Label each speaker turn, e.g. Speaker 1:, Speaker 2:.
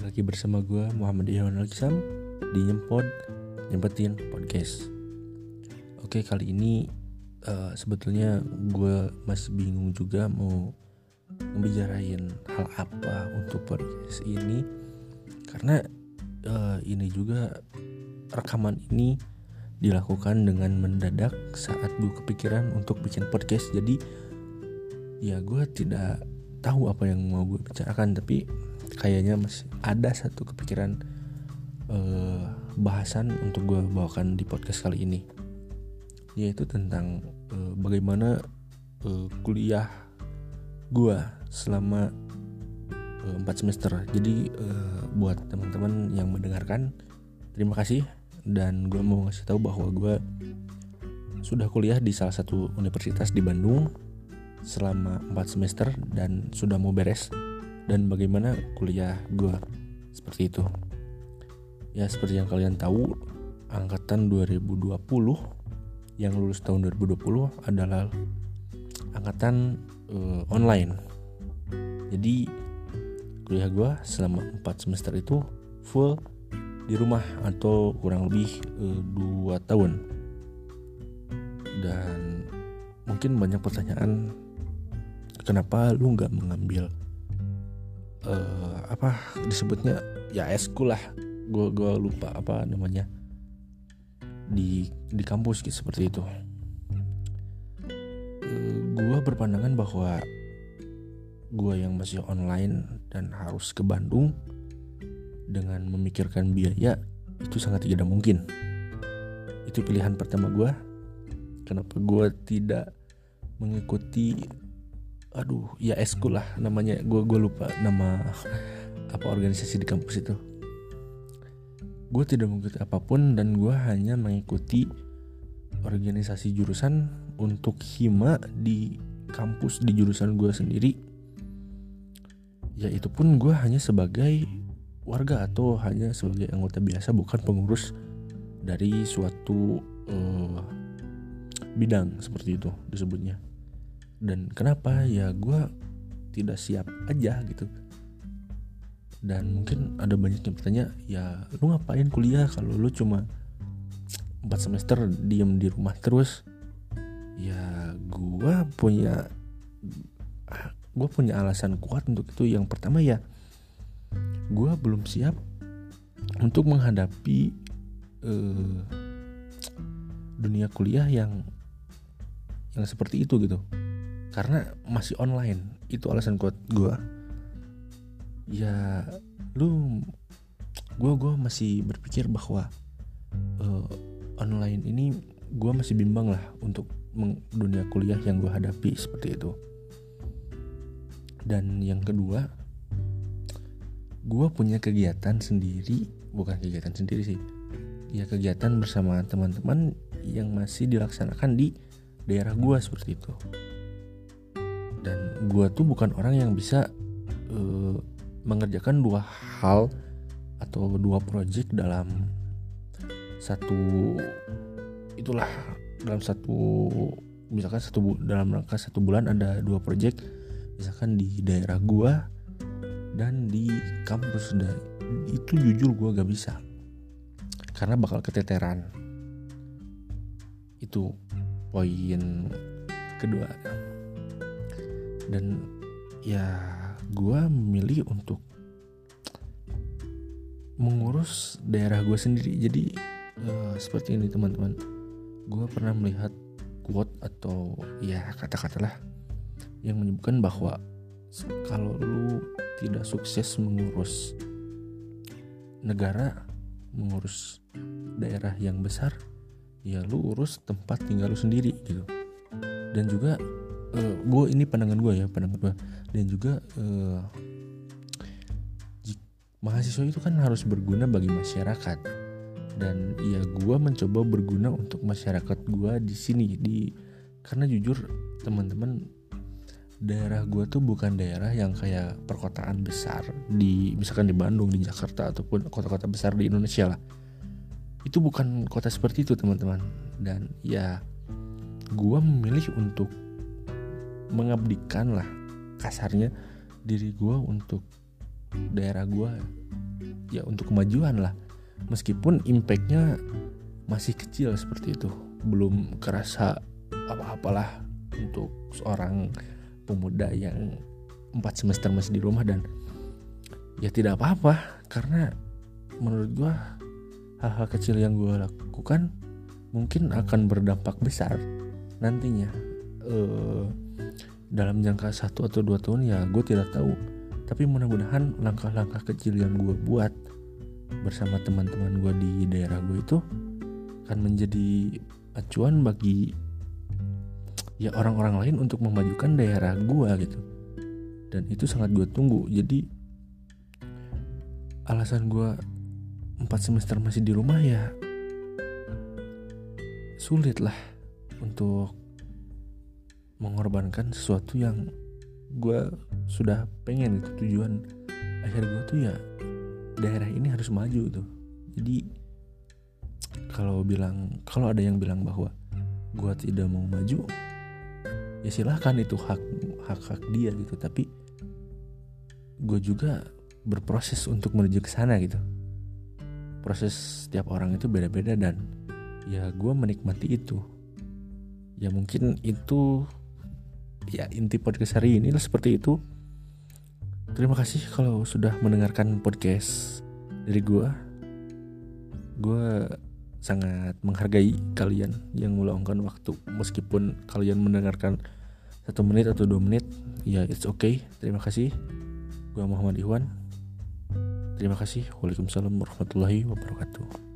Speaker 1: balik lagi bersama gue Muhammad Iwan Al-Kisam di Nyempod Nyempetin Podcast. Oke kali ini uh, sebetulnya gue masih bingung juga mau ngebicarain hal apa untuk podcast ini. Karena uh, ini juga rekaman ini dilakukan dengan mendadak saat gue kepikiran untuk bikin podcast. Jadi ya gue tidak tahu apa yang mau gue bicarakan tapi kayaknya masih ada satu kepikiran uh, bahasan untuk gue bawakan di podcast kali ini. Yaitu tentang uh, bagaimana uh, kuliah gue selama empat semester. Jadi buat teman-teman yang mendengarkan terima kasih. Dan gue mau ngasih tahu bahwa gue sudah kuliah di salah satu universitas di Bandung selama 4 semester dan sudah mau beres dan bagaimana kuliah gue seperti itu. Ya seperti yang kalian tahu angkatan 2020 yang lulus tahun 2020 adalah angkatan uh, online. Jadi kuliah gue selama 4 semester itu full di rumah atau kurang lebih uh, 2 tahun. Dan mungkin banyak pertanyaan kenapa lu nggak mengambil uh, apa disebutnya? Ya eskul lah. Gue gue lupa apa namanya. Di di kampus gitu seperti itu. Uh, eh, gue berpandangan bahwa gue yang masih online dan harus ke Bandung dengan memikirkan biaya itu sangat tidak mungkin. Itu pilihan pertama gue kenapa gue tidak mengikuti aduh ya eskul lah namanya. Gue gue lupa nama apa organisasi di kampus itu. Gue tidak mengikuti apa pun dan gue hanya mengikuti organisasi jurusan untuk hima di kampus di jurusan gue sendiri. Ya itu pun gue hanya sebagai warga atau hanya sebagai anggota biasa bukan pengurus dari suatu uh, bidang seperti itu disebutnya dan kenapa? Ya gue tidak siap aja gitu. Dan mungkin ada banyak yang bertanya ya lu ngapain kuliah kalau lu cuma 4 semester diem di rumah terus? Ya gue punya gue punya alasan kuat untuk itu. Yang pertama ya gue belum siap untuk menghadapi uh, dunia kuliah yang yang seperti itu gitu karena masih online itu alasan kuat gue ya lu gue gue masih berpikir bahwa uh, online ini gue masih bimbang lah untuk dunia kuliah yang gue hadapi seperti itu. Dan yang kedua gue punya kegiatan sendiri bukan kegiatan sendiri sih. Ya kegiatan bersama teman-teman yang masih dilaksanakan di daerah gue seperti itu dan gue tuh bukan orang yang bisa uh, mengerjakan dua hal atau dua project dalam satu itulah dalam satu misalkan satu dalam rangka satu bulan ada dua project. Misalkan di daerah gua dan di kampus dan itu jujur gua gak bisa. Karena bakal keteteran. Itu poin kedua dan ya gue memilih untuk mengurus daerah gue sendiri. Jadi uh, seperti ini teman-teman. Gue pernah melihat quote atau ya kata-kata lah yang menyebutkan bahwa kalau lu tidak sukses mengurus negara mengurus daerah yang besar ya lu urus tempat tinggal lu sendiri gitu. Dan juga uh, eh, gue ini pandangan gue ya pandangan gue dan juga uh, mahasiswa itu kan harus berguna bagi masyarakat. Dan ya gue mencoba berguna untuk masyarakat gue di sini di karena jujur teman-teman daerah gue tuh bukan daerah yang kayak perkotaan besar di misalkan di Bandung di Jakarta ataupun kota-kota besar di Indonesia lah. Itu bukan kota seperti itu teman-teman. Dan ya gue memilih untuk mengabdikan lah kasarnya diri gue untuk daerah gue ya untuk kemajuan lah. Meskipun impactnya masih kecil seperti itu. Belum kerasa apa-apalah untuk seorang pemuda yang empat semester masih di rumah dan ya tidak apa-apa. Karena menurut gue hal-hal kecil yang gue lakukan mungkin akan berdampak besar nantinya. Uh, dalam jangka satu atau dua tahun ya gue tidak tahu. Tapi mudah-mudahan langkah-langkah kecil yang gue buat bersama teman-teman gue di daerah gue itu akan menjadi acuan bagi ya orang-orang lain untuk memajukan daerah gue gitu. Dan itu sangat gue tunggu. Jadi alasan gue empat semester masih di rumah ya sulit lah untuk mengorbankan sesuatu yang gue sudah pengen itu tujuan akhir gue tuh ya daerah ini harus maju tuh jadi kalau bilang kalau ada yang bilang bahwa gue tidak mau maju ya silahkan itu hak hak hak dia gitu. Tapi gue juga berproses untuk menuju ke sana gitu. Proses setiap orang itu beda-beda dan ya gue menikmati itu. Ya mungkin itu ya inti podcast hari ini lah seperti itu. Terima kasih kalau sudah mendengarkan podcast dari gue gue sangat menghargai kalian yang meluangkan waktu. Meskipun kalian mendengarkan satu menit atau dua menit ya it's okay. Terima kasih. Gue Muhammad Iwan. Terima kasih. Waalaikumsalam warahmatullahi wabarakatuh.